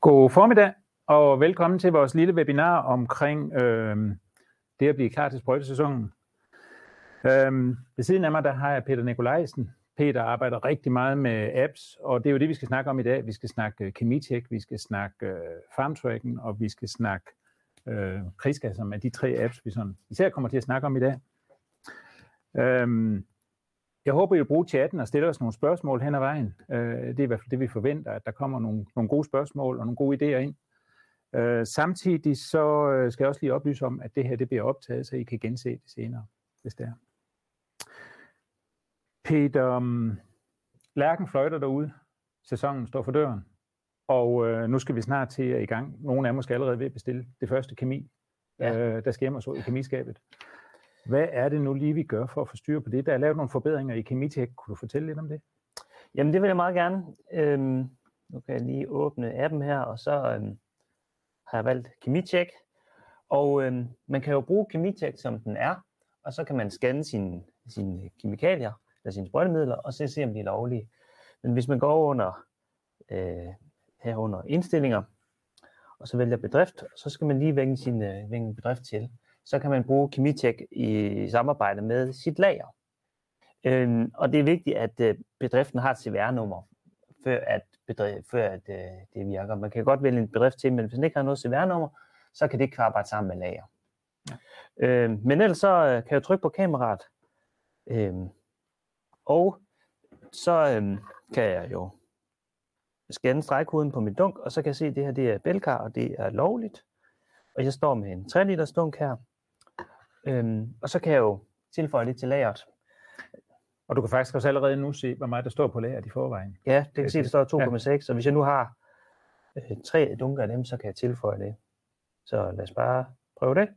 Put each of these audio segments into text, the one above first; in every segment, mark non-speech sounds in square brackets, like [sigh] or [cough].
God formiddag, og velkommen til vores lille webinar omkring øh, det at blive klar til sprøjtesæsonen. Øh, ved siden af mig, der har jeg Peter Nikolajsen. Peter arbejder rigtig meget med apps, og det er jo det, vi skal snakke om i dag. Vi skal snakke øh, kemitek, vi skal snakke øh, farmtracking, og vi skal snakke øh, Kriska, som er de tre apps, vi sådan især kommer til at snakke om i dag. Øh, jeg håber, I vil bruge chatten og stille os nogle spørgsmål hen ad vejen. Øh, det er i hvert fald det, vi forventer, at der kommer nogle, nogle gode spørgsmål og nogle gode idéer ind. Øh, samtidig så øh, skal jeg også lige oplyse om, at det her det bliver optaget, så I kan gense det senere, hvis det er. Peter, um, Lærken fløjter derude. Sæsonen står for døren. Og øh, nu skal vi snart til at i gang. Nogle er måske allerede ved at bestille det første kemi, ja. øh, der skal hjem og så i kemiskabet. Hvad er det nu lige, vi gør for at få styr på det? Der er lavet nogle forbedringer i Kemitek. Kunne du fortælle lidt om det? Jamen, det vil jeg meget gerne. Øhm, nu kan jeg lige åbne appen her, og så øhm, har jeg valgt Kemitech. Og øhm, man kan jo bruge Kemitech, som den er, og så kan man scanne sine, sine kemikalier, eller sine sprøjtemidler, og så se, om de er lovlige. Men hvis man går under øh, herunder indstillinger, og så vælger bedrift, så skal man lige vænge sin øh, vænge bedrift til så kan man bruge Kemitek i samarbejde med sit lager. Øhm, og det er vigtigt, at øh, bedriften har et CVR-nummer, før, at, bedrift, før at, øh, det virker. Man kan godt vælge en bedrift til, men hvis den ikke har noget CVR-nummer, så kan det ikke arbejde sammen med lager. Ja. Øhm, men ellers så øh, kan jeg trykke på kameraet, øhm, og så øhm, kan jeg jo scanne stregkoden på min dunk, og så kan jeg se, at det her det er bælkar, og det er lovligt. Og jeg står med en 3 liters dunk her, Øhm, og så kan jeg jo tilføje lidt til lageret. Og du kan faktisk også allerede nu se, hvor meget der står på lageret i forvejen. Ja, det kan se, der står 2,6, ja. så hvis jeg nu har øh, tre dunker af dem, så kan jeg tilføje det. Så lad os bare prøve det.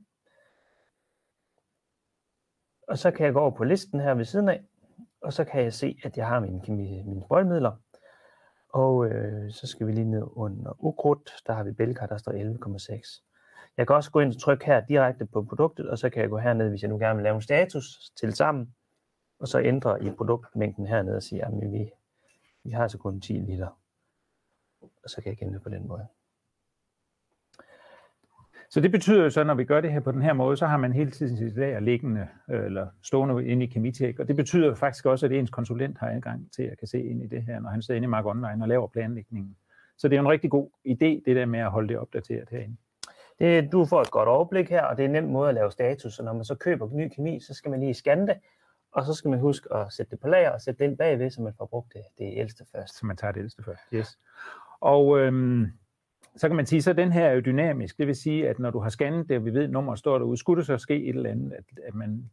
Og så kan jeg gå over på listen her ved siden af, og så kan jeg se, at jeg har mine, mine, mine sprøjtemidler. Og øh, så skal vi lige ned under ukrudt, der har vi bælker, der står 11,6. Jeg kan også gå ind og trykke her direkte på produktet, og så kan jeg gå herned, hvis jeg nu gerne vil lave en status til sammen, og så ændre i produktmængden hernede og sige, at vi, vi har så kun 10 liter. Og så kan jeg gemme det på den måde. Så det betyder jo så, når vi gør det her på den her måde, så har man hele tiden sit lager liggende øh, eller stående inde i Kemitek, og det betyder faktisk også, at ens konsulent har adgang til at kan se ind i det her, når han sidder inde i Mark Online og laver planlægningen. Så det er en rigtig god idé, det der med at holde det opdateret herinde. Det, du får et godt overblik her, og det er en nem måde at lave status. Og når man så køber ny kemi, så skal man lige scanne det, og så skal man huske at sætte det på lager og sætte det ind bagved, så man får brugt det, det ældste først. Så man tager det ældste først, yes. Og øhm, så kan man sige, så den her er jo dynamisk. Det vil sige, at når du har scannet det, og vi ved, at nummeret står derude, skulle det så ske et eller andet, at, at man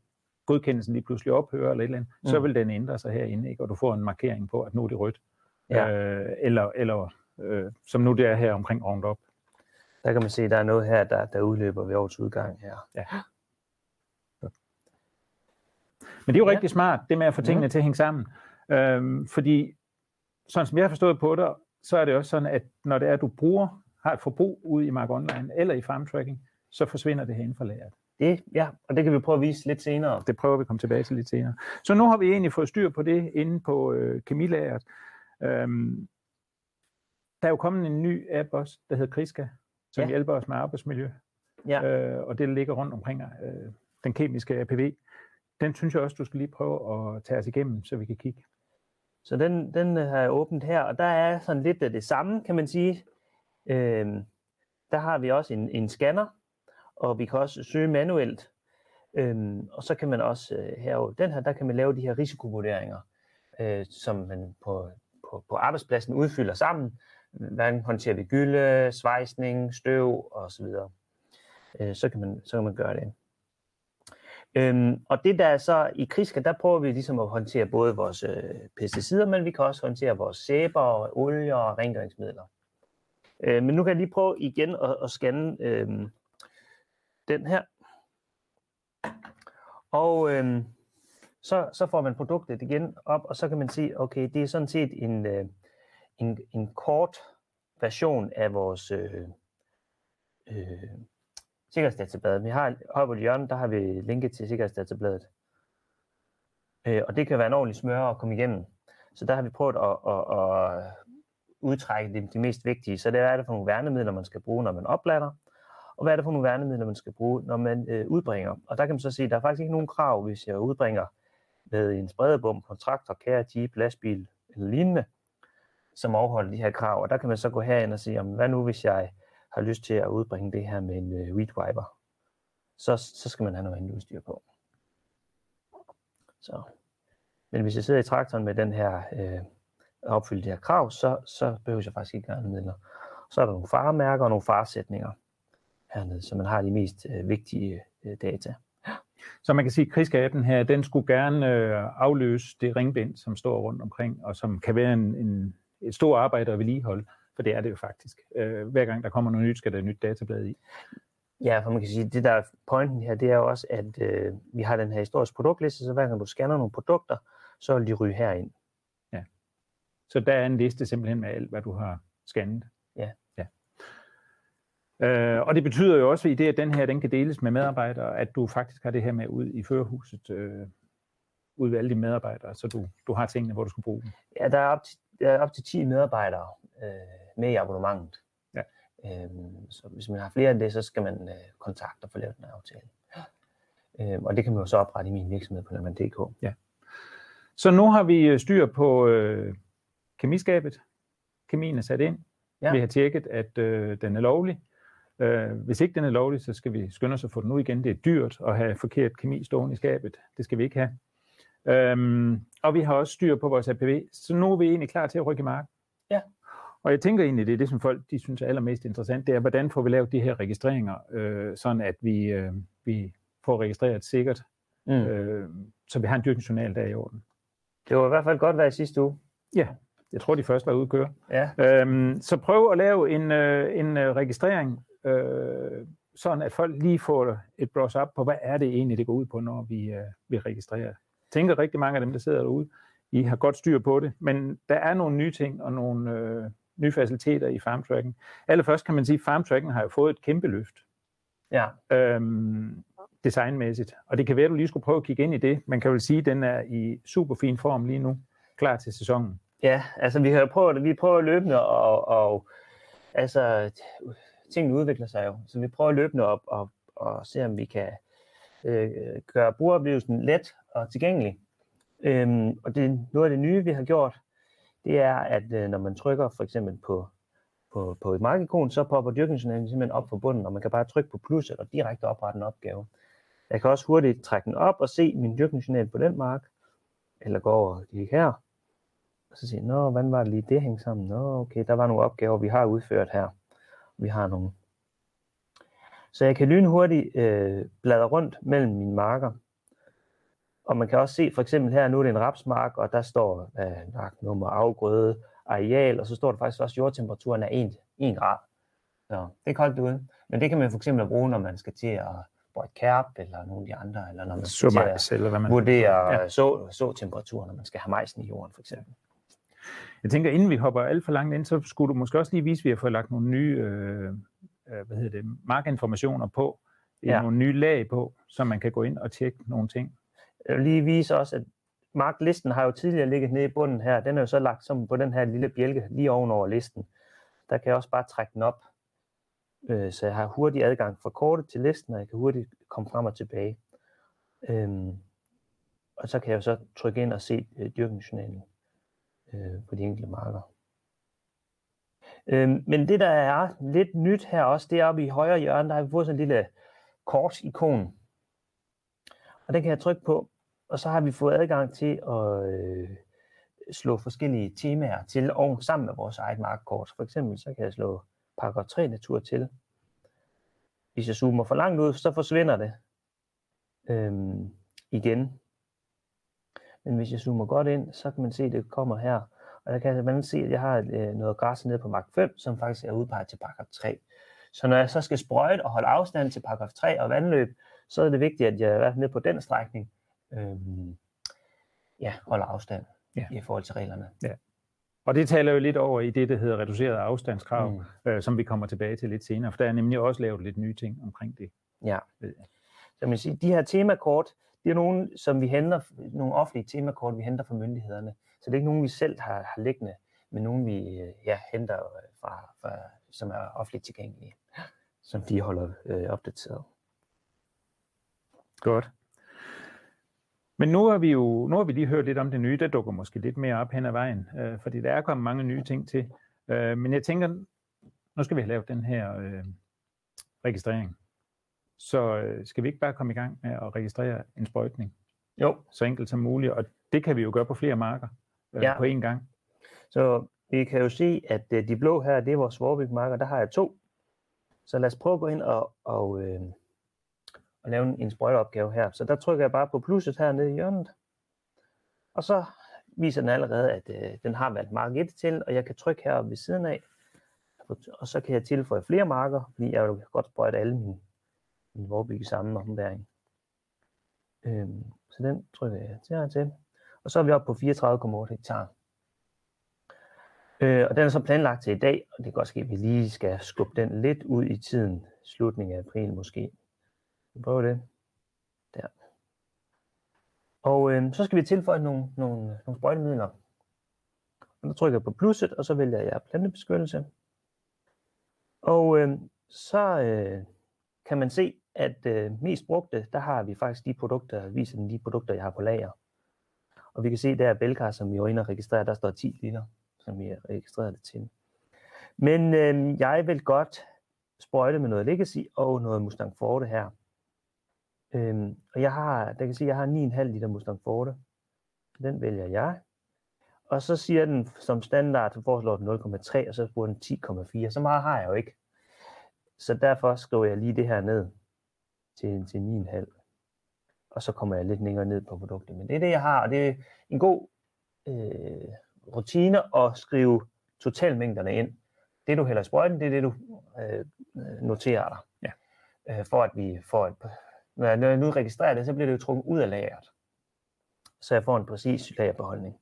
godkendelsen lige pludselig ophører eller et eller andet, mm. så vil den ændre sig herinde, ikke? og du får en markering på, at nu er det rødt. Ja. Øh, eller, eller øh, som nu det er her omkring Roundup. Der kan man se, at der er noget her, der, der udløber ved årets udgang her. Ja. Men det er jo ja. rigtig smart, det med at få tingene ja. til at hænge sammen. Øhm, fordi, sådan som jeg har forstået på det, så er det også sådan, at når det er, at du bruger, har et forbrug ude i Mark Online eller i Farm Tracking, så forsvinder det herinde fra lageret. Det, ja, og det kan vi prøve at vise lidt senere. Det prøver vi at komme tilbage til lidt senere. Så nu har vi egentlig fået styr på det inde på øh, kemilageret. Øhm, der er jo kommet en ny app også, der hedder Kriska, som ja. hjælper os med arbejdsmiljø. Ja. Øh, og det ligger rundt omkring øh, den kemiske APV. Den synes jeg også, du skal lige prøve at tage os igennem, så vi kan kigge. Så den, den har jeg åbent her, og der er sådan lidt af det samme, kan man sige. Øh, der har vi også en, en scanner, og vi kan også søge manuelt. Øhm, og så kan man også øh, her den her, der kan man lave de her risikovurderinger, øh, som man på, på, på arbejdspladsen udfylder sammen, hvordan håndterer vi gylde, svejsning, støv osv. Så, øh, så, kan man, så kan man gøre det. Øhm, og det der er så i Kriska, der prøver vi ligesom at håndtere både vores øh, pesticider, men vi kan også håndtere vores sæber, olie og rengøringsmidler. Øh, men nu kan jeg lige prøve igen at, at scanne øh, den her. Og øh, så, så får man produktet igen op, og så kan man se, okay, det er sådan set en, øh, en, en kort version af vores øh, øh, sikkerhedsdatabladet. Vi har oppe på hjørnet, der har vi linket til sikkerhedsdatabladet. Øh, og det kan være en ordentlig smør at komme igennem. Så der har vi prøvet at, at, at udtrække det, det mest vigtige. Så det er, hvad er det for nogle værnemidler, man skal bruge, når man oplader, og hvad er det for nogle værnemidler, man skal bruge, når man øh, udbringer. Og der kan man så sige, at der er faktisk ikke nogen krav, hvis jeg udbringer med en spredebom, kontraktor, kære, jeep, lastbil eller lignende, som overholder de her krav. Og der kan man så gå herind og sige, hvad nu hvis jeg har lyst til at udbringe det her med en øh, weed wiper? Så, så skal man have noget andet udstyr på. Så. Men hvis jeg sidder i traktoren med den her, øh, opfylde de her krav, så, så behøver jeg faktisk ikke midler. Så er der nogle faremærker og nogle faresætninger hernede, så man har de mest øh, vigtige øh, data. Så man kan sige, at krigsgaben her, den skulle gerne øh, afløse det ringbind, som står rundt omkring, og som kan være en, en, et stort arbejde at vedligeholde, for det er det jo faktisk. Øh, hver gang der kommer noget nyt, skal der et nyt datablad i. Ja, for man kan sige, det der er pointen her, det er også, at øh, vi har den her historiske produktliste, så hver gang du scanner nogle produkter, så vil de ryge herind. Ja. Så der er en liste simpelthen med alt, hvad du har scannet. Ja. ja. Øh, og det betyder jo også i det, at den her den kan deles med medarbejdere, at du faktisk har det her med ud i førerhuset, øh, ud ved alle de medarbejdere, så du, du har tingene, hvor du skal bruge dem. Ja, der er op til, der er op til 10 medarbejdere øh, med i abonnementet. Ja. Øhm, så hvis man har flere end det, så skal man øh, kontakte og få lavet en aftale. Øhm, og det kan man jo så oprette i min virksomhed på Lerman.dk. Ja. Så nu har vi øh, styr på øh, kemiskabet. Kemien er sat ind. Ja. Vi har tjekket, at øh, den er lovlig. Øh, hvis ikke den er lovlig, så skal vi skynde os at få den ud igen. Det er dyrt at have forkert kemi stående i skabet. Det skal vi ikke have. Øhm, og vi har også styr på vores APV, så nu er vi egentlig klar til at rykke i marken. Ja. Og jeg tænker egentlig, det er det, som folk de synes er allermest interessant, det er, hvordan får vi lavet de her registreringer, øh, sådan at vi, øh, vi får registreret sikkert, mm. øh, så vi har en dyrkningsjournal der i orden. Det var i hvert fald godt været i sidste uge. Ja, jeg tror, de først var ude at køre. Ja. Øhm, så prøv at lave en, øh, en øh, registrering, øh, sådan at folk lige får et brush op på, hvad er det egentlig, det går ud på, når vi, øh, vi registrerer. Tænker rigtig mange af dem, der sidder derude, I har godt styr på det, men der er nogle nye ting og nogle øh, nye faciliteter i farmtracking. Allerførst kan man sige, at farmtracking har jo fået et kæmpe løft. Ja. Øhm, designmæssigt. Og det kan være, at du lige skulle prøve at kigge ind i det. Man kan vel sige, at den er i super fin form lige nu, klar til sæsonen. Ja, altså vi har prøvet vi prøver løbende, og, og altså tingene udvikler sig jo, så vi prøver løbende op og, og se, om vi kan øh, gøre brugeroplevelsen let og tilgængelig. Øhm, og det, noget af det nye, vi har gjort, det er, at øh, når man trykker for eksempel på, på, på et markikon, så popper dyrkningsjournalen simpelthen op for bunden, og man kan bare trykke på plus eller direkte oprette en opgave. Jeg kan også hurtigt trække den op og se min dyrkningsjournal på den mark, eller gå over lige her, og så sige, nå, hvordan var det lige det hænge sammen? Nå, okay, der var nogle opgaver, vi har udført her. Vi har nogle. Så jeg kan lynhurtigt øh, bladre rundt mellem mine marker. Og man kan også se, for eksempel her, nu er det en rapsmark, og der står øh, marknummer, afgrøde, areal, og så står der faktisk også, at jordtemperaturen er 1, 1 grad. Så det er koldt ude. Men det kan man for eksempel bruge, når man skal til at et kærp, eller nogle af de andre, eller når man skal til at eller hvad man vurdere ja. så, så temperaturen, når man skal have majsen i jorden, for eksempel. Jeg tænker, inden vi hopper alt for langt ind, så skulle du måske også lige vise, at vi har fået lagt nogle nye øh, øh hvad hedder det, markinformationer på, ja. nogle nye lag på, så man kan gå ind og tjekke nogle ting. Jeg vil lige vise også, at marklisten har jo tidligere ligget nede i bunden her. Den er jo så lagt som på den her lille bjælke lige ovenover listen. Der kan jeg også bare trække den op, øh, så jeg har hurtig adgang fra kortet til listen, og jeg kan hurtigt komme frem og tilbage. Øhm, og så kan jeg jo så trykke ind og se øh, dyrkningsjournalen øh, på de enkelte marker. Øhm, men det, der er lidt nyt her også, det er oppe i højre hjørne, der har vi fået sådan en lille kortikon. Og den kan jeg trykke på, og så har vi fået adgang til at øh, slå forskellige temaer til og sammen med vores eget markkort. For eksempel så kan jeg slå paragraf 3 natur til. Hvis jeg zoomer for langt ud, så forsvinder det øhm, igen. Men hvis jeg zoomer godt ind, så kan man se, at det kommer her. Og der kan man se, at jeg har øh, noget græs nede på mark 5, som faktisk er udpeget til paragraf 3. Så når jeg så skal sprøjte og holde afstand til paragraf 3 og vandløb, så er det vigtigt, at jeg er nede på den strækning, øhm, ja, holder afstand ja. i forhold til reglerne. Ja. Og det taler jo lidt over i det, der hedder reduceret afstandskrav, mm. øh, som vi kommer tilbage til lidt senere, for der er nemlig også lavet lidt nye ting omkring det. Ja. Så man siger, de her temakort, det er nogen, som vi henter, nogle offentlige temakort, vi henter fra myndighederne. Så det er ikke nogen, vi selv har, har liggende. men nogen, vi øh, ja, henter øh, fra, fra, som er offentligt tilgængelige, som de holder øh, opdateret. Godt. Men nu har vi jo nu har vi lige hørt lidt om det nye, der dukker måske lidt mere op hen ad vejen, øh, fordi der er kommet mange nye ting til. Øh, men jeg tænker, nu skal vi have lavet den her øh, registrering. Så øh, skal vi ikke bare komme i gang med at registrere en sprøjtning? Jo. Så enkelt som muligt, og det kan vi jo gøre på flere marker øh, Ja. på én gang. Så vi kan jo se, at øh, de blå her, det er vores Vorbygmarker. Der har jeg to. Så lad os prøve at gå ind og, og, øh, og lave en, en sprøjteopgave her. Så der trykker jeg bare på plusset her nede i hjørnet. Og så viser den allerede, at øh, den har valgt mark 1 til, og jeg kan trykke her ved siden af. Og så kan jeg tilføje flere marker, fordi jeg vil godt sprøjte alle mine, i Vorbyg i samme ombæring. Øhm, så den trykker jeg til her til. Og så er vi oppe på 34,8 hektar. Øh, og den er så planlagt til i dag, og det kan godt ske, at vi lige skal skubbe den lidt ud i tiden, slutningen af april måske. Vi prøver det. Der. Og øh, så skal vi tilføje nogle, nogle, nogle sprøjtemidler. Og der trykker jeg på plusset, og så vælger jeg plantebeskyttelse. Og øh, så øh, kan man se, at øh, mest brugte, der har vi faktisk de produkter, viser den de produkter, jeg har på lager. Og vi kan se, der er som vi var inde og registrere, der står 10 liter, som vi har registreret det til. Men øh, jeg vil godt sprøjte med noget Legacy og noget Mustang Forte her. Øhm, og jeg har, der kan sige, jeg har 9,5 liter Mustang Forte. Den vælger jeg. Og så siger den som standard, så foreslår den 0,3, og så bruger den 10,4. Så meget har jeg jo ikke. Så derfor skriver jeg lige det her ned til, til 9,5. Og så kommer jeg lidt længere ned på produktet. Men det er det, jeg har, og det er en god øh, rutine at skrive totalmængderne ind. Det, du hælder i sprøjten, det er det, du øh, noterer dig. Ja. Øh, for at vi får et, når jeg, nu registrerer det, så bliver det jo trukket ud af lageret. Så jeg får en præcis lagerbeholdning.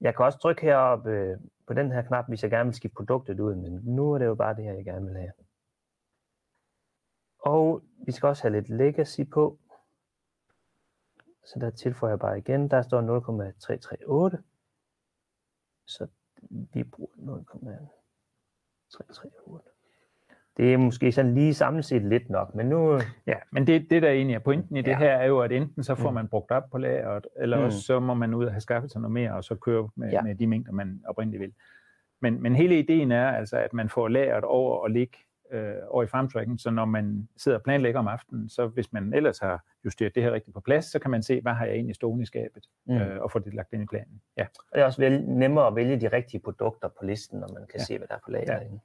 Jeg kan også trykke heroppe øh, på den her knap, hvis jeg gerne vil skifte produktet ud, men nu er det jo bare det her, jeg gerne vil have. Og vi skal også have lidt legacy på. Så der tilføjer jeg bare igen, der står 0,338. Så vi bruger 0,338. Det er måske sådan lige samlet set lidt nok, men nu... Ja, men det, det der egentlig er pointen i det Ja. her, er jo, at enten så får Mm. man brugt op på lageret, eller Mm. også så må man ud og have skaffet sig noget mere, og så køre med, Ja. med de mængder, man oprindeligt vil. Men, men hele ideen er altså, at man får lageret over og ligge øh, over i farmtracken, så når man sidder og planlægger om aftenen, så hvis man ellers har justeret det her rigtigt på plads, så kan man se, hvad har jeg egentlig stående i skabet, Mm. øh, og få det lagt ind i planen. Ja, Og det er også vel, nemmere at vælge de rigtige produkter på listen, når man kan ja. se, hvad der er på lageret. Ja.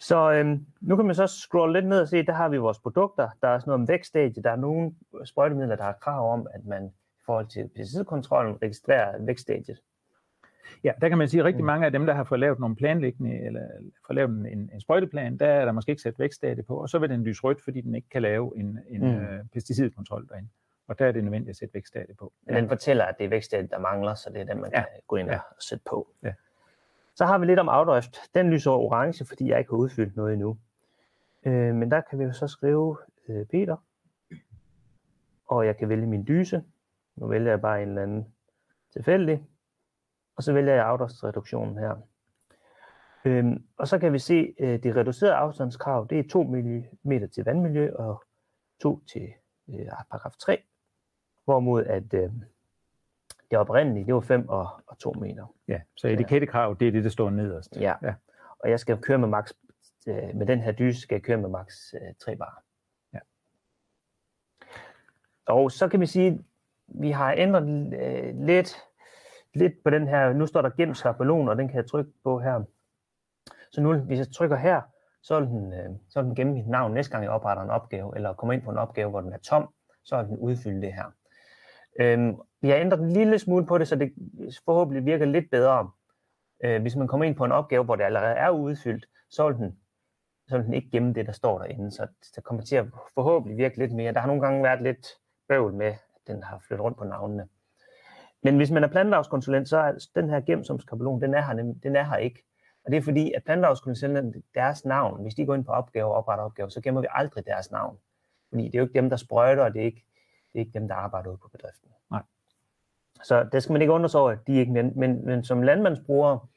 Så øhm, nu kan man så scrolle lidt ned og se, der har vi vores produkter. Der er sådan noget om vækststadie. Der er nogle sprøjtemidler, der har krav om, at man i forhold til pesticidkontrollen registrerer vækststadiet. Ja, der kan man sige, at rigtig mange af dem, der har fået lavet nogle planlæggende, eller fået lavet en, en sprøjteplan, der er der måske ikke sat vækststadie på, og så vil den lyse rødt, fordi den ikke kan lave en, en Mm. øh, pesticidkontrol derinde. Og der er det nødvendigt at sætte vækststadie på. Ja. Den fortæller, at det er vækststadiet, der mangler, så det er den, man Ja. kan gå ind Ja. og sætte på. Ja. Så har vi lidt om afdrift. Den lyser orange, fordi jeg ikke har udfyldt noget endnu. Øh, men der kan vi jo så skrive øh, Peter. Og jeg kan vælge min dyse. Nu vælger jeg bare en eller anden tilfældig. Og så vælger jeg afdriftsreduktionen her. Øhm, og så kan vi se, øh, det reducerede afstandskrav, det er 2 mm til vandmiljø og 2 til øh, paragraf 3. Hvorimod at øh, det oprindelige, det var 5 og, og 2 meter. Ja, så etikettekrav, det er det, der står nederst. Ja. Ja. Og jeg skal køre med max, øh, med den her dyse skal jeg køre med max øh, 3 bar. Ja. Og så kan vi sige, vi har ændret øh, lidt, lidt på den her, nu står der gem skabelon, og den kan jeg trykke på her. Så nu, hvis jeg trykker her, så vil den, øh, så vil den gemme mit navn næste gang, jeg opretter en opgave, eller kommer ind på en opgave, hvor den er tom, så vil den udfylde det her. Øhm, vi har ændret en lille smule på det, så det forhåbentlig virker lidt bedre. Øh, hvis man kommer ind på en opgave, hvor det allerede er udfyldt, så vil den, så vil den ikke gemme det, der står derinde. Så det kommer til at forhåbentlig virke lidt mere. Der har nogle gange været lidt bøvl med, at den har flyttet rundt på navnene. Men hvis man er planteavskonsulent, så er den her gem som skabelon, den er her, nem- den er her ikke. Og det er fordi, at planteavskonsulenten, deres navn, hvis de går ind på opgaver og opretter opgaver, så gemmer vi aldrig deres navn. Fordi det er jo ikke dem, der sprøjter, og det er ikke, det er ikke dem, der arbejder ude på bedriften. Nej. Så det skal man ikke undre sig over, at de ikke, men, men, men som landmandsbruger,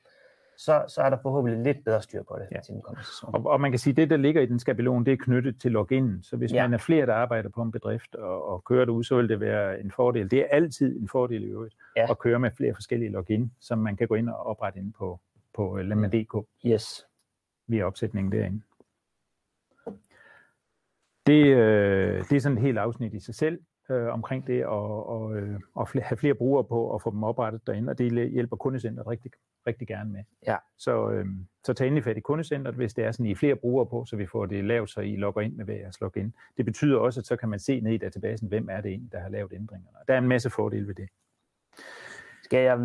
så, så er der forhåbentlig lidt bedre styr på det ja. til den kommende sæson. Og, og man kan sige, at det, der ligger i den skabelon, det er knyttet til login. Så hvis ja. man er flere, der arbejder på en bedrift og, og kører det ud, så vil det være en fordel. Det er altid en fordel i øvrigt ja. at køre med flere forskellige login, som man kan gå ind og oprette ind på, på lemma.dk. Yes. Via opsætningen derinde. Det, øh, det er sådan et helt afsnit i sig selv øh, omkring det og, og, øh, og have flere brugere på og få dem oprettet derinde, og det hjælper kundecentret rigtig, rigtig gerne med. Ja. Så, øh, så tag endelig fat i kundecentret, hvis det er sådan, I er flere brugere på, så vi får det lavet, så I logger ind med hver jeres login. Det betyder også, at så kan man se ned i databasen, hvem er det egentlig, der har lavet ændringerne. Der er en masse fordele ved det. Skal, jeg,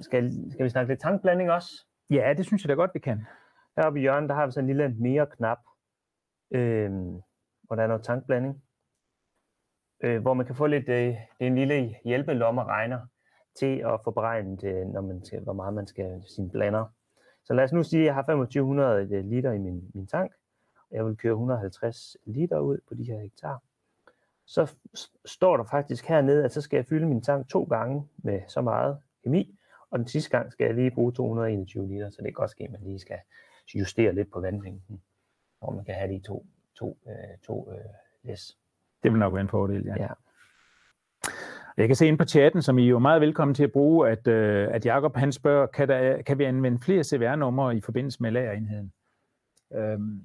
skal, skal vi snakke lidt tankblanding også? Ja, det synes jeg da godt, vi kan. Heroppe i hjørnet, der har vi sådan en lille mere knap, øh, hvor der er noget tankblanding øh, hvor man kan få lidt, øh, en lille hjælpelommeregner til at få beregnet, øh, når man skal, hvor meget man skal sin blander. Så lad os nu sige, at jeg har 2500 øh, liter i min, min tank, og jeg vil køre 150 liter ud på de her hektar. Så står der faktisk hernede, at så skal jeg fylde min tank to gange med så meget kemi, og den sidste gang skal jeg lige bruge 221 liter, så det kan godt ske, at man lige skal justere lidt på vandmængden, hvor man kan have de to, to, øh, to øh, læs. Det vil nok være en fordel, ja. ja. Jeg kan se ind på chatten, som I er jo meget velkommen til at bruge, at, øh, at Jacob han spørger, kan, der, kan vi anvende flere CVR-numre i forbindelse med lagerenheden? Øhm,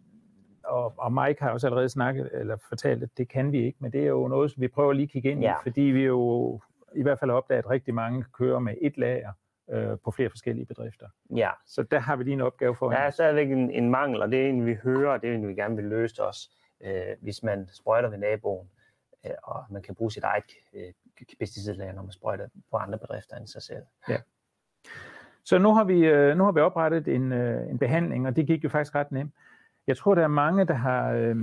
og, og Mike har også allerede snakket, eller fortalt, at det kan vi ikke, men det er jo noget, som vi prøver lige at kigge ind i, ja. fordi vi jo i hvert fald opdaget, at rigtig mange kører med et lager øh, på flere forskellige bedrifter. Ja. Så der har vi lige en opgave for. Der er stadigvæk en, en mangel, og det er en, vi hører, og det er en, vi gerne vil løse også øh, hvis man sprøjter ved naboen, øh, og man kan bruge sit eget øh, pesticidlager, når man sprøjter på andre bedrifter end sig selv. Ja. Så nu har vi, øh, nu har vi oprettet en, øh, en behandling, og det gik jo faktisk ret nemt. Jeg tror, der er mange, der har, øh,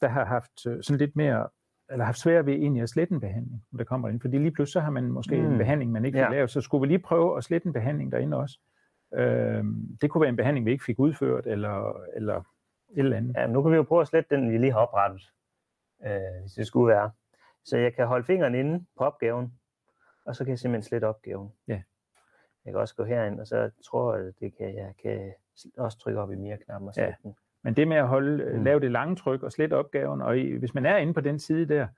der har haft sådan lidt mere eller haft svært ved egentlig at slette en behandling, når der kommer ind. Fordi lige pludselig så har man måske mm. en behandling, man ikke ja. lave, så skulle vi lige prøve at slette en behandling derinde også. Øh, det kunne være en behandling, vi ikke fik udført, eller, eller et eller andet. Ja, nu kan vi jo prøve at slette den, vi lige har oprettet, øh, hvis det skulle være. Så jeg kan holde fingeren inde på opgaven, og så kan jeg simpelthen slette opgaven. Ja. Jeg kan også gå herind, og så tror jeg, det kan, jeg kan også trykke op i mere knappen og slette ja. den. Men det med at holde, øh, mm. lave det lange tryk og slette opgaven, og i, hvis man er inde på den side der,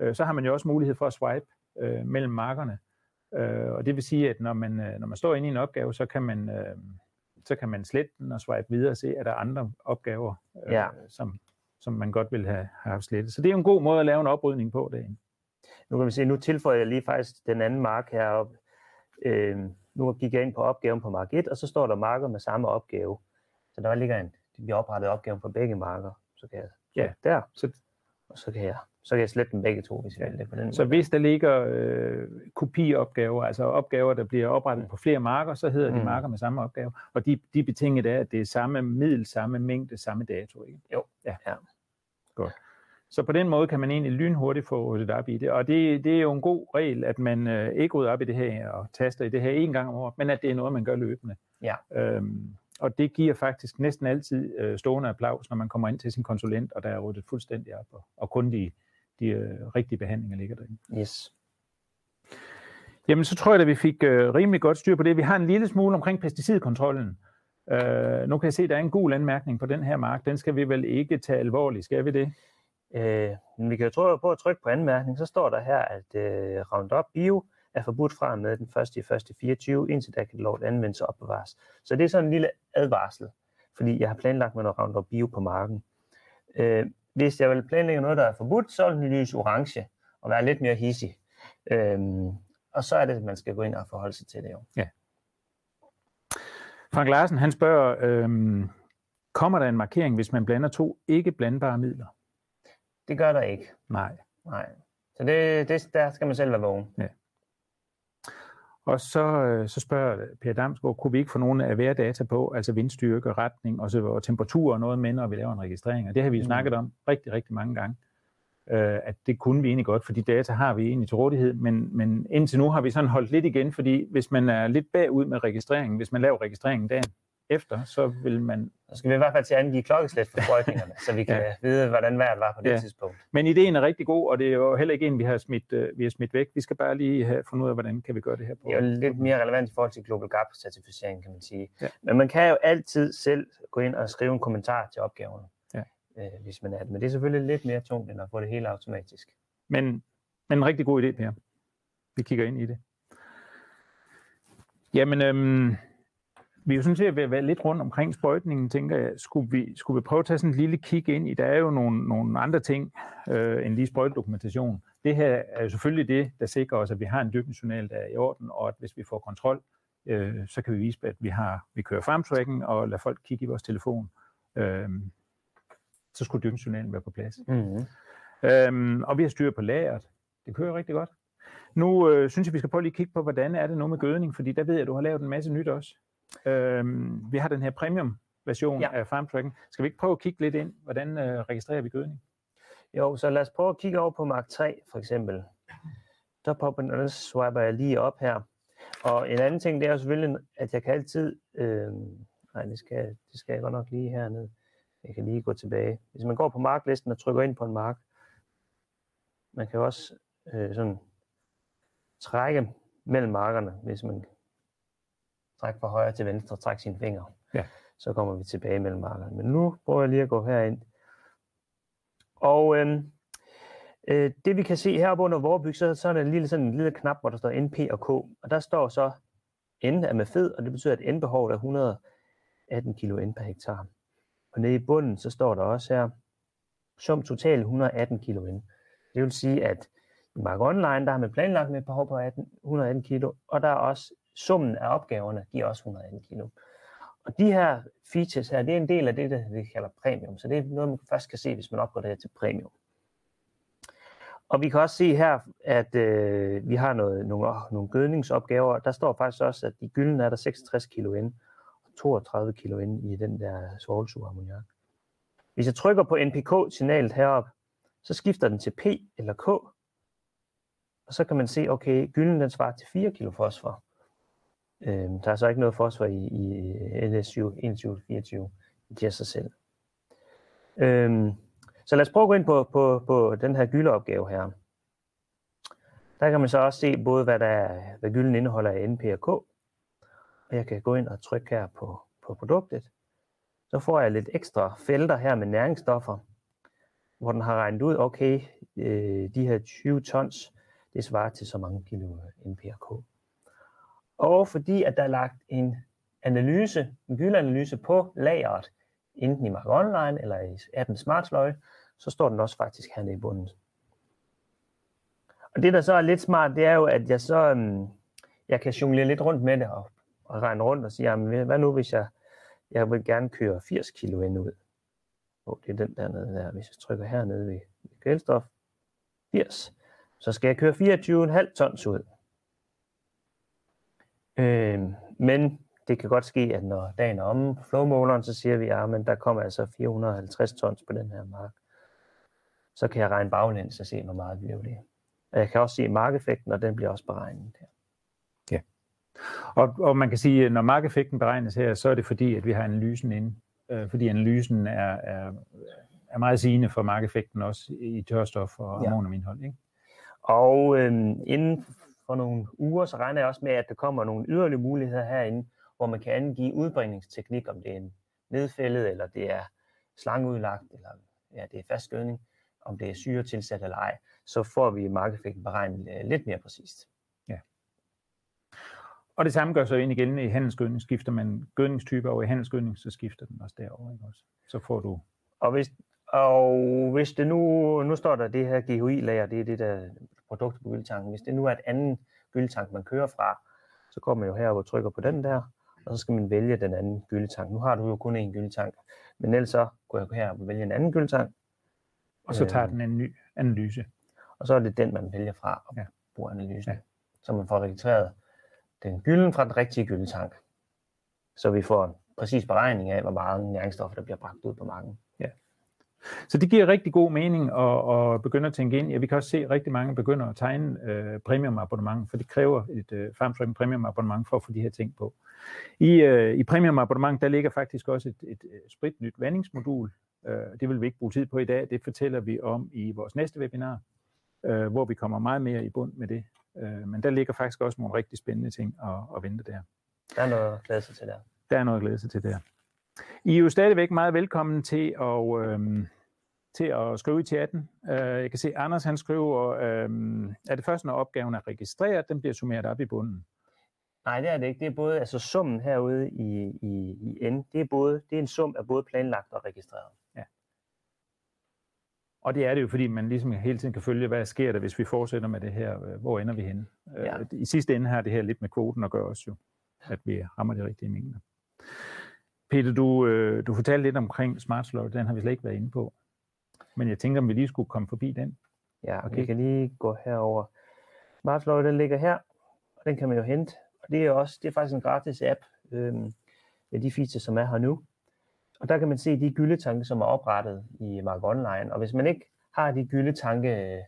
øh, så har man jo også mulighed for at swipe øh, mellem markerne. Øh, og det vil sige, at når man, øh, når man står inde i en opgave, så kan man, øh, så kan man slette den og swipe videre og se, at der er andre opgaver, øh, ja. som, som man godt vil have, have slettet. Så det er jo en god måde at lave en oprydning på det. Nu kan vi se, nu tilføjer jeg lige faktisk den anden mark heroppe. Øh, nu gik jeg ind på opgaven på mark 1, og så står der marker med samme opgave. Så der ligger en, vi har oprettet opgaven på begge marker. Så kan jeg ja. der, så, og så kan jeg så kan jeg slette dem begge to, hvis jeg vil det på den Så måde. hvis der ligger øh, kopiopgaver, altså opgaver, der bliver oprettet mm. på flere marker, så hedder mm. de marker med samme opgave. Og de, de betinget er, at det er samme middel, samme mængde, samme dato. Ikke? Jo. Ja. ja. Godt. Så på den måde kan man egentlig lynhurtigt få ryddet op i det. Og det, det er jo en god regel, at man øh, ikke rydder op i det her og taster i det her en gang om året, men at det er noget, man gør løbende. Ja. Øhm, og det giver faktisk næsten altid øh, stående applaus, når man kommer ind til sin konsulent, og der er ryddet fuldstændig op, og, og kun de de øh, rigtige behandlinger ligger derinde. Yes. Jamen, så tror jeg, at vi fik øh, rimelig godt styr på det. Vi har en lille smule omkring pesticidkontrollen. Øh, nu kan jeg se, at der er en god anmærkning på den her mark. Den skal vi vel ikke tage alvorligt, skal vi det? Øh, men vi kan jo tro på at trykke på anmærkning, så står der her, at øh, Roundup Bio er forbudt fra med den 1. 1. 24, indtil der kan lov anvendes og opbevares. Så det er sådan en lille advarsel, fordi jeg har planlagt med noget Roundup Bio på marken. Øh, hvis jeg vil planlægge noget, der er forbudt, så vil den lyse orange og være lidt mere hissig. Øhm, og så er det, at man skal gå ind og forholde sig til det jo. Ja. Frank Larsen, han spørger, øhm, kommer der en markering, hvis man blander to ikke blandbare midler? Det gør der ikke. Nej. Nej. Så det, det, der skal man selv være vågen. Ja. Og så, øh, så spørger Per Damsgaard, kunne vi ikke få nogle af data på, altså vindstyrke, retning og, så, og temperatur og noget med, når vi laver en registrering? Og det har vi jo mm. snakket om rigtig, rigtig mange gange, øh, at det kunne vi egentlig godt, for de data har vi egentlig til rådighed, men, men indtil nu har vi sådan holdt lidt igen, fordi hvis man er lidt bagud med registreringen, hvis man laver registreringen dagen efter, så vil man... Så skal vi i hvert fald til at angive klokkeslæt for sprøjtningerne, så vi [laughs] kan ja. vide, hvordan vejret var på det Ja. tidspunkt. Men ideen er rigtig god, og det er jo heller ikke en, vi har smidt, øh, vi har smidt væk. Vi skal bare lige have fundet ud af, hvordan kan vi gøre det her på. Det er jo lidt mere relevant i forhold til Global Gap-certificering, kan man sige. Ja. Men man kan jo altid selv gå ind og skrive en kommentar til opgaven, Ja. øh, hvis man er det. Men det er selvfølgelig lidt mere tungt, end at få det hele automatisk. Men, men en rigtig god idé, Per. Vi kigger ind i det. Jamen, øhm, vi er jo sådan set ved at være lidt rundt omkring sprøjtningen, tænker jeg. Skulle vi, skulle vi prøve at tage sådan en lille kig ind i, der er jo nogle, nogle andre ting øh, end lige sprøjtedokumentation. Det her er jo selvfølgelig det, der sikrer os, at vi har en dyrkningsjournal, der er i orden, og at hvis vi får kontrol, øh, så kan vi vise, at vi, har, vi kører farmtracking og lader folk kigge i vores telefon. Øh, så skulle dyrkningsjournalen være på plads. Mm-hmm. Øhm, og vi har styr på lageret. Det kører rigtig godt. Nu øh, synes jeg, vi skal prøve lige at kigge på, hvordan er det nu med gødning, fordi der ved jeg, at du har lavet en masse nyt også. Øhm, vi har den her premium version Ja. af FarmTracking. Skal vi ikke prøve at kigge lidt ind, hvordan øh, registrerer vi gødning? Jo, så lad os prøve at kigge over på Mark 3 for eksempel. Der popper den, og den swiper jeg lige op her. Og en anden ting, det er jo selvfølgelig, at jeg kan altid... Øh, nej, det skal, det skal jeg godt nok lige herned. Jeg kan lige gå tilbage. Hvis man går på marklisten og trykker ind på en mark, man kan også øh, sådan trække mellem markerne, hvis man trækker fra højre til venstre, trækker sine fingre. Ja. Så kommer vi tilbage mellem markerne. Men nu prøver jeg lige at gå herind. Og øhm, øh, det vi kan se heroppe under Vorbyg, så, så er der en lille, sådan en lille knap, hvor der står NP og K. Og der står så N er med fed, og det betyder, at N-behovet er 118 kilo N per hektar. Og nede i bunden, så står der også her, sum total 118 kilo N. Det vil sige, at i Mark Online, der har man planlagt med et behov på 18, 118 kilo, og der er også summen af opgaverne giver også 118 kilo. Og de her features her, det er en del af det, der vi kalder premium. Så det er noget, man først kan se, hvis man opgraderer til premium. Og vi kan også se her, at øh, vi har noget, nogle, nogle gødningsopgaver. Der står faktisk også, at i gylden er der 66 kilo ind, og 32 kilo ind i den der svovlsurammoniak. Hvis jeg trykker på NPK-signalet heroppe, så skifter den til P eller K. Og så kan man se, okay, gylden den svarer til 4 kilo fosfor. Øhm, der er så ikke noget fosfor i, i øh, NSU 2124. Det giver sig selv. Øh, så lad os prøve at gå ind på, på, på den her gyldeopgave her. Der kan man så også se både, hvad, der er, hvad gylden indeholder af NP og K. Og jeg kan gå ind og trykke her på, på produktet. Så får jeg lidt ekstra felter her med næringsstoffer, hvor den har regnet ud, okay, øh, de her 20 tons, det svarer til så mange kilo NP og K. Og fordi at der er lagt en analyse, en gyldeanalyse på lageret, enten i Mark Online eller i appen SmartSløj, så står den også faktisk hernede i bunden. Og det, der så er lidt smart, det er jo, at jeg så øhm, jeg kan jonglere lidt rundt med det og, og regne rundt og sige, jamen, hvad nu, hvis jeg, jeg vil gerne køre 80 kilo ind ud. Oh, det er den der nede der. Hvis jeg trykker hernede ved, ved kvælstof, 80, så skal jeg køre 24,5 tons ud. Øh, men det kan godt ske, at når dagen er omme på flowmåleren, så siger vi, at der kommer altså 450 tons på den her mark. Så kan jeg regne baglæns og se, hvor meget bliver det. Og jeg kan også se markeffekten, og den bliver også beregnet her. Og, og man kan sige, at når markeffekten beregnes her, så er det fordi, at vi har analysen inde. Øh, fordi analysen er, er, er meget sigende for markeffekten også i tørstof og Ja. ammoniumindhold. Ikke? Og øhm, inden for nogle uger, så regner jeg også med, at der kommer nogle yderligere muligheder herinde, hvor man kan angive udbringningsteknik, om det er en nedfældet, eller det er slangeudlagt, eller ja, det er fastgødning, om det er syretilsat eller ej, så får vi markeffekten beregnet øh, lidt mere præcist. Og det samme gør sig ind igen i handelsgødning. Skifter man gødningstype over i handelsgødning, så skifter den også derover. Ikke også? Så får du... Og hvis, og hvis det nu, nu står der det her GHI-lager, det er det der produkt på gyldetanken. Hvis det nu er et andet gyldetank, man kører fra, så går man jo her og trykker på den der, og så skal man vælge den anden gyldetank. Nu har du jo kun én gyldetank, men ellers så går jeg her og vælge en anden gyldetank, Og så tager Øh. den en ny analyse. og så er det den, man vælger fra og Ja. bruger analysen. Ja. Så man får registreret den gylden fra den rigtige gyldetank. Så vi får en præcis beregning af, hvor meget næringsstoffer, der bliver bragt ud på marken. Så det giver rigtig god mening at, at begynde at tænke ind. Ja, vi kan også se, at rigtig mange begynder at tegne øh, premium abonnement, for det kræver et øh, FarmTrack premium abonnement for at få de her ting på. I, øh, i premium abonnement, der ligger faktisk også et, et, et spritnyt vandingsmodul. Øh, det vil vi ikke bruge tid på i dag. Det fortæller vi om i vores næste webinar, øh, hvor vi kommer meget mere i bund med det. Øh, men der ligger faktisk også nogle rigtig spændende ting at, at vente der. Der er noget at glæde sig til der. Der er noget at glæde sig til der. I er jo stadigvæk meget velkommen til at, øh, til at skrive i chatten. Uh, jeg kan se, at Anders han skriver, øh, er det først, når opgaven er registreret, den bliver summeret op i bunden? Nej, det er det ikke. Det er både, altså summen herude i, i, i N, det er, både, det er en sum af både planlagt og registreret. Ja. Og det er det jo, fordi man ligesom hele tiden kan følge, hvad sker der, hvis vi fortsætter med det her, hvor ender vi hen? Ja. I sidste ende har det her lidt med kvoten at gøre også jo, at vi rammer de rigtige mængder. Peter, du, øh, du fortalte lidt omkring Smart Slot, den har vi slet ikke været inde på. Men jeg tænker, om vi lige skulle komme forbi den. Ja, okay. vi kan lige gå herover. Smart Slot, den ligger her, og den kan man jo hente. Og det er også, det er faktisk en gratis app øhm, med de features, som er her nu. Og der kan man se de gyldetanke, som er oprettet i Mark Online. Og hvis man ikke har de gyldetanke,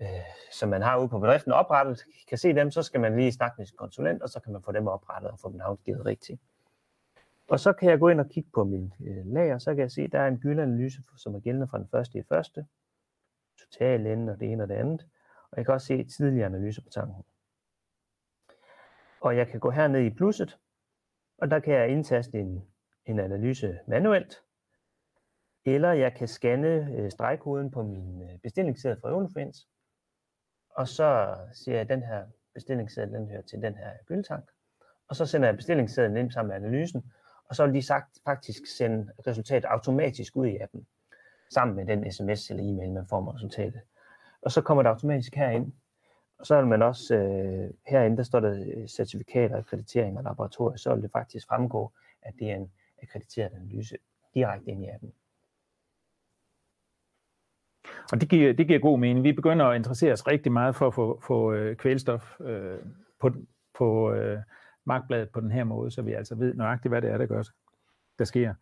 øh, som man har ude på bedriften oprettet, kan se dem, så skal man lige snakke med sin konsulent, og så kan man få dem oprettet og få dem navngivet rigtigt. Og så kan jeg gå ind og kigge på min øh, lager, så kan jeg se, at der er en gyldanalyse, som er gældende fra den første i første, total ende og det ene og det andet. Og jeg kan også se tidligere analyser på tanken. Og jeg kan gå herned i plusset, og der kan jeg indtaste en, en analyse manuelt, eller jeg kan scanne øh, stregkoden på min øh, bestillingsseddel fra Eurofins, og så siger jeg, at den her bestillingsseddel den hører til den her gyldetank, og så sender jeg bestillingssedlen ind sammen med analysen, og så vil de sagt, faktisk sende resultatet automatisk ud i appen, sammen med den sms eller e-mail, man får med resultatet. Og så kommer det automatisk herind, og så vil man også, øh, herinde der står der øh, certifikater, akkreditering og laboratorier, så vil det faktisk fremgå, at det er en akkrediteret analyse direkte ind i appen. Og det giver, det giver god mening. Vi begynder at interessere os rigtig meget for at få, få øh, kvælstof øh, på, på øh, markbladet på den her måde, så vi altså ved nøjagtigt, hvad det er, der gør, der sker.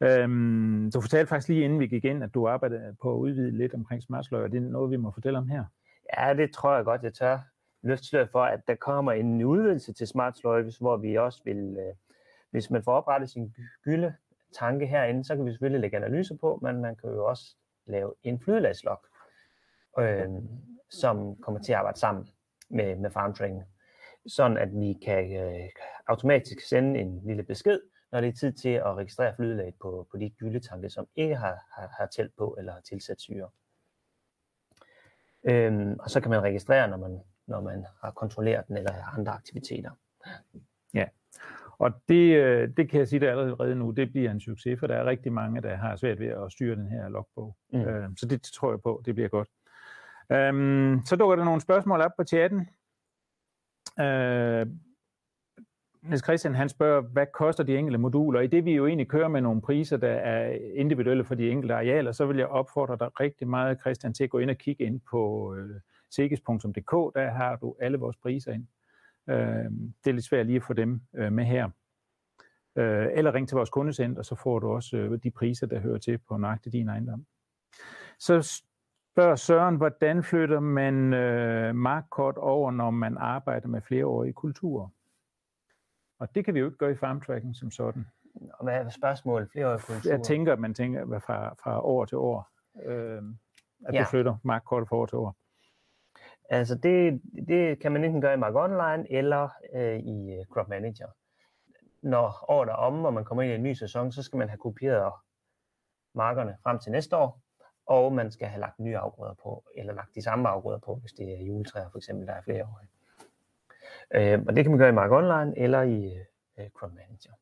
Øhm, du fortalte faktisk lige inden vi gik ind, at du arbejder på at udvide lidt omkring smartsløg, og det er noget, vi må fortælle om her. Ja, det tror jeg godt, jeg tør løfte for, at der kommer en udvidelse til Smart hvor vi også vil, øh, hvis man får oprettet sin gylde tanke herinde, så kan vi selvfølgelig lægge analyser på, men man kan jo også lave en flydelagslog, øh, som kommer til at arbejde sammen med, med farmtraining, sådan at vi kan øh, automatisk sende en lille besked, når det er tid til at registrere flydelag på, på de gyldetanke, som ikke har, har, har tælt på eller har tilsat syre. Øhm, og så kan man registrere, når man, når man har kontrolleret den eller andre aktiviteter. Ja, og det, øh, det kan jeg sige dig allerede nu, det bliver en succes, for der er rigtig mange, der har svært ved at styre den her logbog. Mm. Øhm, så det tror jeg på, det bliver godt. Øhm, så dukker der nogle spørgsmål op på chatten. Øh, Niels Christian han spørger, hvad koster de enkelte moduler? I det vi jo egentlig kører med nogle priser, der er individuelle for de enkelte arealer, så vil jeg opfordre dig rigtig meget, Christian, til at gå ind og kigge ind på øh, sekis.dk. Der har du alle vores priser ind. Øh, det er lidt svært lige at få dem øh, med her. Øh, eller ring til vores kundecenter, så får du også øh, de priser, der hører til på nøjagtig din ejendom. Så spørger Søren, hvordan flytter man øh, markkort over, når man arbejder med flereårige kulturer? Og det kan vi jo ikke gøre i farmtracking som sådan. Og hvad er spørgsmålet? Flereårige kulturer? Jeg tænker, at man tænker hvad fra, fra år til år, øh, at ja. du flytter markkort fra år til år. Altså det, det kan man enten gøre i Mark Online eller øh, i øh, Crop Manager. Når året er om, og man kommer ind i en ny sæson, så skal man have kopieret markerne frem til næste år, og man skal have lagt nye afgrøder på, eller lagt de samme afgrøder på, hvis det er juletræer for eksempel, der er flere år. Øh, og det kan man gøre i Mark Online eller i øh, Chrome Manager.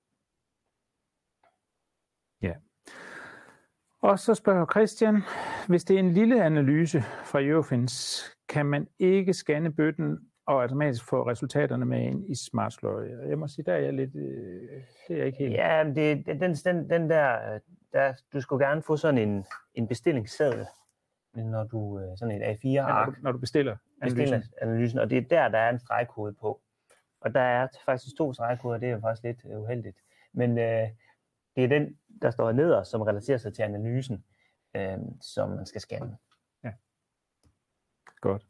Ja. Og så spørger Christian, hvis det er en lille analyse fra Eurofins, kan man ikke scanne bøtten og automatisk få resultaterne med ind i Smart Slurry. Jeg må sige, der er jeg lidt, øh, det er ikke helt... Ja, det, den, den, den der, der, du skulle gerne få sådan en, en bestillingsseddel, når du, øh, sådan et A4-ark. Ja, når, du, når du bestiller analysen. bestiller analysen. Og det er der, der er en stregkode på. Og der er faktisk to stregkoder, det er faktisk lidt uheldigt. Men øh, det er den, der står nederst, som relaterer sig til analysen. øh, som man skal scanne. Godt.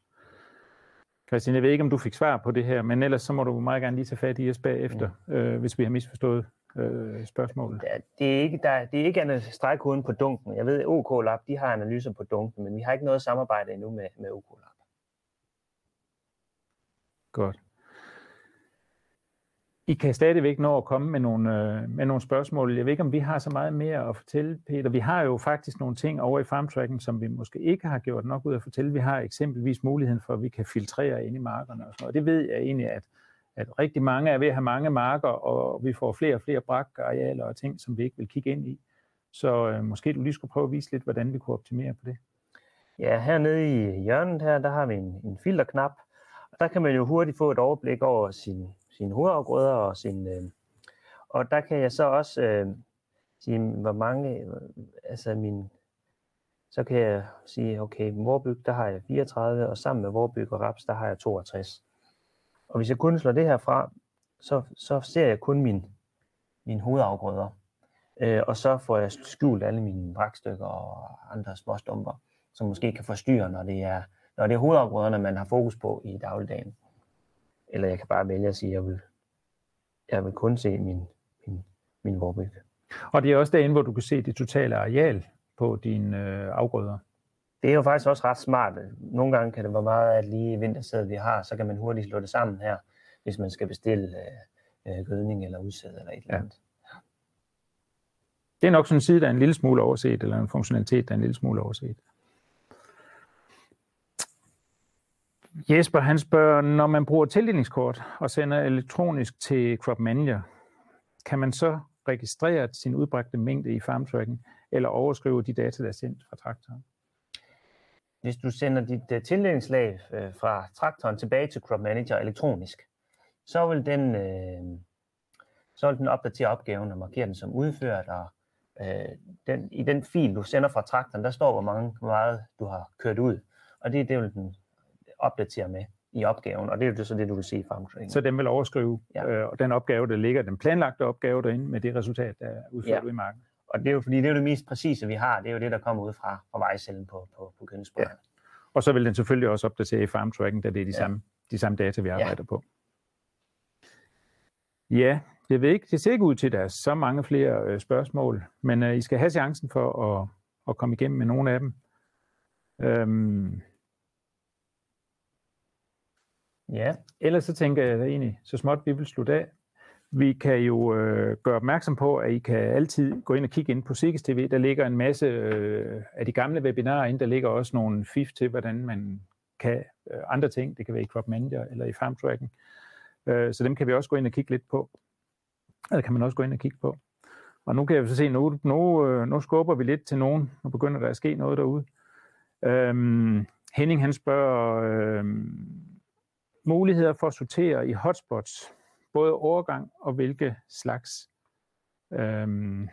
Christian, jeg ved ikke, om du fik svar på det her, men ellers så må du meget gerne lige tage fat i os bagefter, ja. øh, hvis vi har misforstået øh, spørgsmålet. Det er, det er ikke, der, det er ikke andet stregkoden på dunken. Jeg ved, at OK Lab de har analyser på dunken, men vi har ikke noget samarbejde endnu med, med OK Lab. Godt. I kan stadigvæk nå at komme med nogle, øh, med nogle spørgsmål. Jeg ved ikke, om vi har så meget mere at fortælle, Peter. Vi har jo faktisk nogle ting over i farmtracking, som vi måske ikke har gjort nok ud at fortælle. Vi har eksempelvis muligheden for, at vi kan filtrere ind i markerne og sådan noget. Det ved jeg egentlig, at, at rigtig mange er ved at have mange marker, og vi får flere og flere brakarealer og ting, som vi ikke vil kigge ind i. Så øh, måske du lige skulle prøve at vise lidt, hvordan vi kunne optimere på det. Ja, hernede i hjørnet her, der har vi en, en filterknap, og der kan man jo hurtigt få et overblik over sin sine hovedafgrøder og sin øh, og der kan jeg så også øh, sige hvor mange altså min så kan jeg sige okay Vorbyg der har jeg 34 og sammen med Vorbyg og Raps der har jeg 62 og hvis jeg kun slår det her fra så, så ser jeg kun min mine hovedafgrøder øh, og så får jeg skjult alle mine brakstykker og andre småstumper som måske kan forstyrre når det er når det er hovedafgrøderne man har fokus på i dagligdagen eller jeg kan bare vælge at sige, at jeg vil, jeg vil kun se min, min, min vorbyg. Og det er også derinde, hvor du kan se det totale areal på dine øh, afgrøder. Det er jo faktisk også ret smart. Nogle gange kan det være meget, at lige vintersæd vi har, så kan man hurtigt slå det sammen her, hvis man skal bestille øh, øh gødning eller udsæd eller et eller andet. Ja. Det er nok sådan en side, der er en lille smule overset, eller en funktionalitet, der er en lille smule overset. Jesper han spørger, når man bruger tildelingskort og sender elektronisk til Crop Manager, kan man så registrere sin udbragte mængde i farmtracking, eller overskrive de data, der er sendt fra traktoren? Hvis du sender dit uh, tildelingslag uh, fra traktoren tilbage til Crop Manager elektronisk, så vil den, uh, så vil den opdatere opgaven og markere den som udført, og uh, den, i den fil, du sender fra traktoren, der står, hvor, mange, hvor meget du har kørt ud, og det, det vil den opdatere med i opgaven, og det er jo så det, du vil se i farmtraining. Så den vil overskrive ja. øh, den opgave, der ligger, den planlagte opgave derinde, med det resultat, der er udført ja. i marken. Og det er jo fordi, det er jo det mest præcise, vi har. Det er jo det, der kommer ud fra, fra vejcellen på, på, på Ja. Og så vil den selvfølgelig også opdatere i farmtracking, da det er de, ja. samme, de samme data, vi arbejder ja. på. Ja, jeg ved ikke, det ser ikke ud til, at der er så mange flere øh, spørgsmål, men øh, I skal have chancen for at, at komme igennem med nogle af dem. Øhm, Ja, ellers så tænker jeg egentlig så småt, vi vil slutte af. Vi kan jo øh, gøre opmærksom på, at I kan altid gå ind og kigge ind på Sikkes TV. Der ligger en masse øh, af de gamle webinarer inde. Der ligger også nogle fif til, hvordan man kan øh, andre ting. Det kan være i Crop Manager eller i Farm Tracking. Øh, så dem kan vi også gå ind og kigge lidt på. Eller kan man også gå ind og kigge på. Og nu kan jeg så se, nu, nu, øh, nu skubber vi lidt til nogen. Nu begynder der at ske noget derude. Øhm, Henning han spørger, øh, muligheder for at sortere i hotspots, både overgang og hvilke slags. Øhm,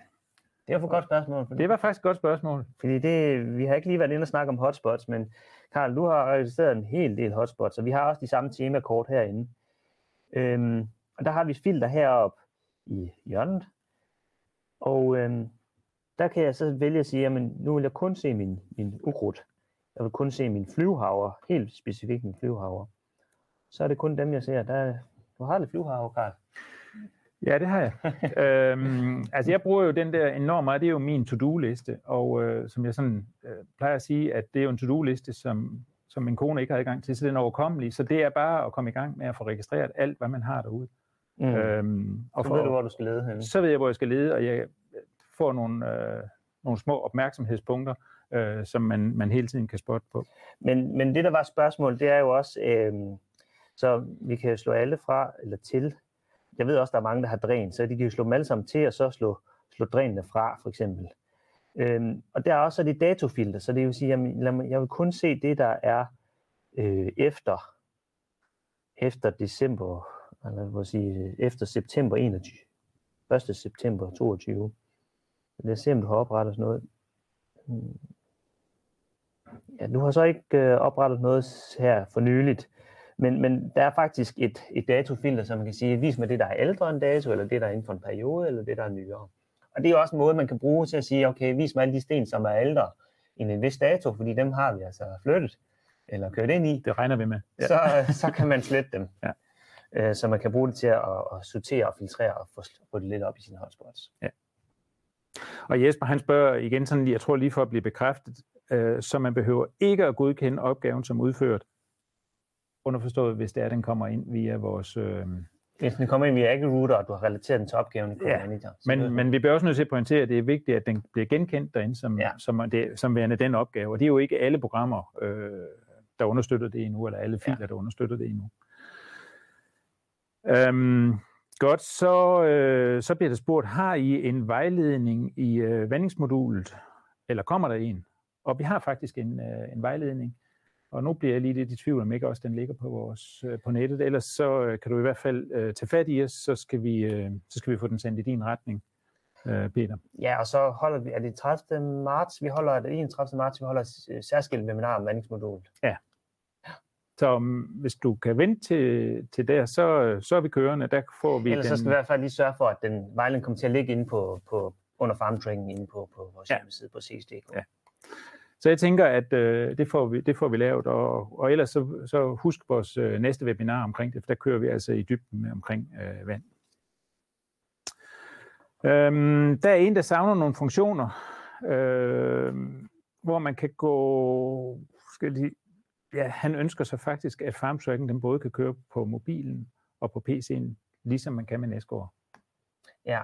det var et godt spørgsmål. Fordi, det var faktisk et godt spørgsmål. Fordi det, vi har ikke lige været inde og snakke om hotspots, men Karl, du har registreret en hel del hotspots, og vi har også de samme temakort herinde. Øhm, og der har vi filter heroppe i hjørnet. Og øhm, der kan jeg så vælge at sige, at nu vil jeg kun se min, min ukrudt. Jeg vil kun se min flyvehaver, helt specifikt min flyvehaver så er det kun dem, jeg ser. Der, du har lidt flyvehav, Karl. Ja, det har jeg. [laughs] øhm, altså, jeg bruger jo den der enormt meget. Det er jo min to-do-liste, og øh, som jeg sådan øh, plejer at sige, at det er jo en to-do-liste, som, som min kone ikke har adgang til, så den er overkommelig. Så det er bare at komme i gang med at få registreret alt, hvad man har derude. Mm. Øhm, og så for, ved du, hvor du skal lede hen. Så ved jeg, hvor jeg skal lede, og jeg får nogle, øh, nogle små opmærksomhedspunkter, øh, som man, man hele tiden kan spotte på. Men, men det, der var spørgsmål, det er jo også... Øh, så vi kan slå alle fra eller til. Jeg ved også, der er mange, der har dræn, så de kan jo slå dem alle sammen til, og så slå, slå drænene fra, for eksempel. Øhm, og der er også det datofilter, så det vil sige, at jeg vil kun se det, der er øh, efter, efter december, eller hvad sige, efter september 21. 1. september 22. Lad os se, om du har oprettet sådan noget. Hmm. Ja, du har så ikke øh, oprettet noget her for nyligt. Men, men der er faktisk et, et datofilter, som man kan sige, vis mig det, der er ældre end dato, eller det, der er inden for en periode, eller det, der er nyere. Og det er også en måde, man kan bruge til at sige, okay, vis mig alle de sten, som er ældre, en, en vis dato, fordi dem har vi altså flyttet eller kørt ind i, Det regner vi med. ja. så, så kan man slette dem. Ja. Øh, så man kan bruge det til at, at sortere og filtrere og få det lidt op i sine hotspots. Og Jesper, han spørger igen sådan, lige- jeg tror lige for at blive bekræftet, øh, så man behøver ikke at godkende opgaven som udført, underforstået, hvis det er, den kommer ind via vores... Øh, Hvis den kommer ind via AgriRouter, og du har relateret den til opgaven i Ja, Manager. men, men vi bliver også nødt til at pointere, at det er vigtigt, at den bliver genkendt derinde, som, ja. som, det, som værende den opgave. Og det er jo ikke alle programmer, øh, der understøtter det endnu, eller alle filer, ja. der understøtter det endnu. Øhm, godt, så, øh, så bliver der spurgt, har I en vejledning i øh, vandingsmodulet, eller kommer der en? Og vi har faktisk en, øh, en vejledning, og nu bliver jeg lige lidt i tvivl, om ikke også den ligger på, vores, øh, på nettet. Ellers så øh, kan du i hvert fald øh, tage fat i os, så skal, vi, øh, så skal vi få den sendt i din retning, øh, Peter. Ja, og så holder vi, er det 30. marts, vi holder det 31. marts, vi holder øh, særskilt webinar om vandingsmodulet. Så um, hvis du kan vente til, til der, så, så er vi kørende. Der får vi Ellers så den, skal vi i hvert fald lige sørge for, at den vejledning kommer til at ligge inde på, på under farmtraining inde på, på vores Ja. hjemmeside på CSDK. Ja. Så jeg tænker, at øh, det, får vi, det får vi lavet, og, og ellers så, så husk vores øh, næste webinar omkring det, for der kører vi altså i dybden med omkring øh, vand. Øhm, der er en, der savner nogle funktioner, øh, hvor man kan gå, skal lige, ja, han ønsker sig faktisk, at farmtracking den både kan køre på mobilen og på PC'en, ligesom man kan med Næsgaard. Ja.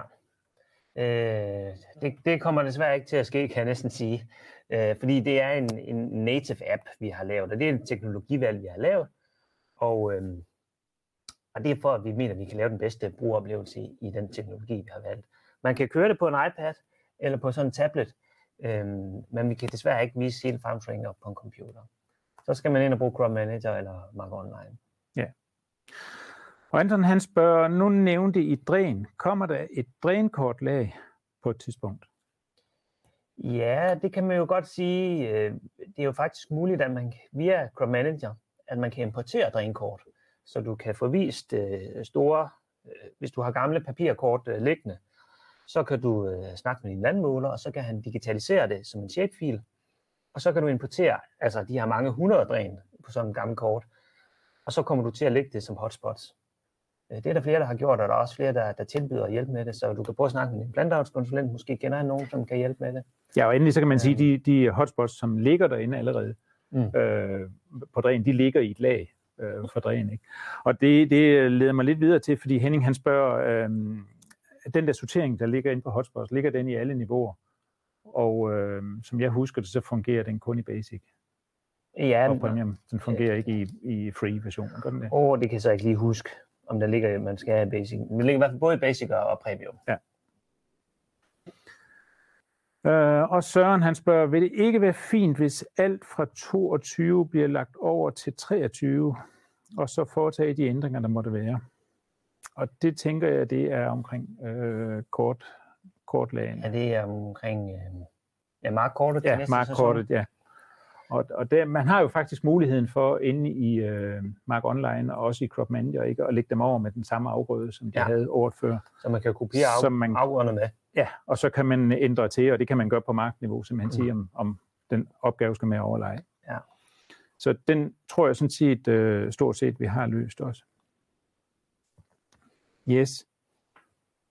Øh, det, det kommer desværre ikke til at ske, kan jeg næsten sige. Øh, fordi det er en, en native app, vi har lavet, og det er en teknologivalg, vi har lavet. Og, øh, og det er for, at vi mener, at vi kan lave den bedste brugeroplevelse i, i den teknologi, vi har valgt. Man kan køre det på en iPad eller på sådan en tablet, øh, men vi kan desværre ikke vise hele FarmTrainer op på en computer. Så skal man ind og bruge Chrome Manager eller Mac Online. Ja. Og Anton han spørger, nu nævnte I dræn. Kommer der et drænkortlag på et tidspunkt? Ja, det kan man jo godt sige. Øh, det er jo faktisk muligt, at man via Chrome Manager, at man kan importere drænkort, så du kan få vist øh, store, øh, hvis du har gamle papirkort liggende, så kan du snakke med din landmåler, og så kan han digitalisere det som en shapefil, og så kan du importere, altså de har mange hundrede dræn på sådan en gammel kort, og så kommer du til at lægge det som hotspots. Det er der flere, der har gjort, og der er også flere, der, der tilbyder at hjælpe med det, så du kan prøve at snakke med din planteavlskonsulent, måske kender han nogen, som kan hjælpe med det. Ja, og endelig så kan man sige, at de, de hotspots, som ligger derinde allerede Mm. øh, på dræn, de ligger i et lag øh, for dræn. Ikke? Og det, det leder mig lidt videre til, fordi Henning han spørger, øh, den der sortering, der ligger inde på hotspots, ligger den i alle niveauer? Og øh, som jeg husker det, så fungerer den kun i basic Ja, og premium. Den fungerer ikke i, i free versionen, gør den det? Åh, det kan jeg så ikke lige huske, om der ligger, man skal have basic. Men det ligger i hvert fald både i basic og premium. Øh, og Søren han spørger, vil det ikke være fint, hvis alt fra 22 bliver lagt over til 23, og så foretage de ændringer, der måtte være? Og det tænker jeg, det er omkring øh, kort, kortlagen. Ja, det er omkring øh, ja, markkortet til Ja, næste markkortet, ja. Og, og der, man har jo faktisk muligheden for inde i øh, Mark Online og også i Crop Manager ikke, at lægge dem over med den samme afgrøde, som de Ja. havde året før. Så man kan kopiere af, man- afgrøderne med. Ja, og så kan man ændre til, og det kan man gøre på markniveau, simpelthen Mm. sige, om, om den opgave skal med at overleje. Ja. Så den tror jeg sådan set, øh, stort set, vi har løst også. Yes.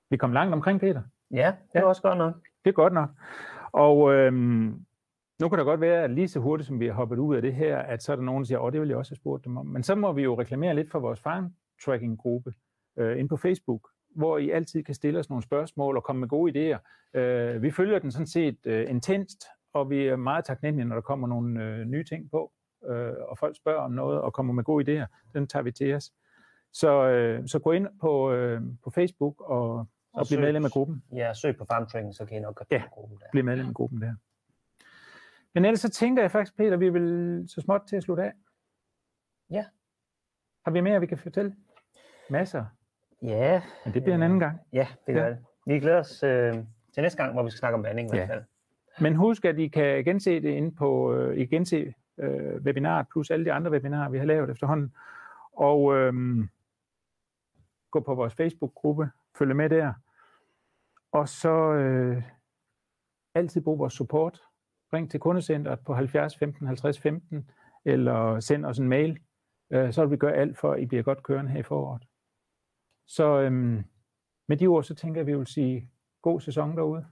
Vi kom langt omkring, Peter. Ja, det er Ja. også godt nok. Det er godt nok. Og øhm, nu kan det godt være, at lige så hurtigt, som vi har hoppet ud af det her, at så er der nogen, der siger, åh, det vil jeg også have spurgt dem om. Men så må vi jo reklamere lidt for vores farm tracking-gruppe øh, inde på Facebook, hvor I altid kan stille os nogle spørgsmål og komme med gode idéer. Øh, vi følger den sådan set øh, intenst, og vi er meget taknemmelige, når der kommer nogle øh, nye ting på, øh, og folk spørger om noget og kommer med gode idéer. Den tager vi til os. Så, øh, så gå ind på, øh, på Facebook og, og bliv søg- medlem af gruppen. Ja, søg på farmtraining, så kan I nok godt Ja. gruppen der. blive medlem af gruppen der. Men ellers så tænker jeg faktisk, Peter, vi vil så småt til at slutte af. Ja. Har vi mere, vi kan fortælle? Masser. Ja, Men det bliver en anden gang. ja, det gør Ja. det. Vi glæder os øh, til næste gang, hvor vi skal snakke om vanding i Ja. hvert fald. Men husk, at I kan gense det inde på, øh, I kan gense øh, webinaret, plus alle de andre webinarer, vi har lavet efterhånden. Og øhm, gå på vores Facebook-gruppe, følge med der. Og så øh, altid brug vores support. ring til kundecentret på 70 15 50 15, eller send os en mail. Øh, så vil vi gøre alt for, at I bliver godt kørende her i foråret. Så øhm, med de ord, så tænker jeg, at vi vil sige god sæson derude.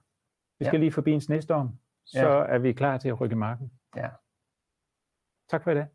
Vi skal Ja. lige forbi en snestorm, så Ja. er vi klar til at rykke i marken. Ja. Tak for i dag.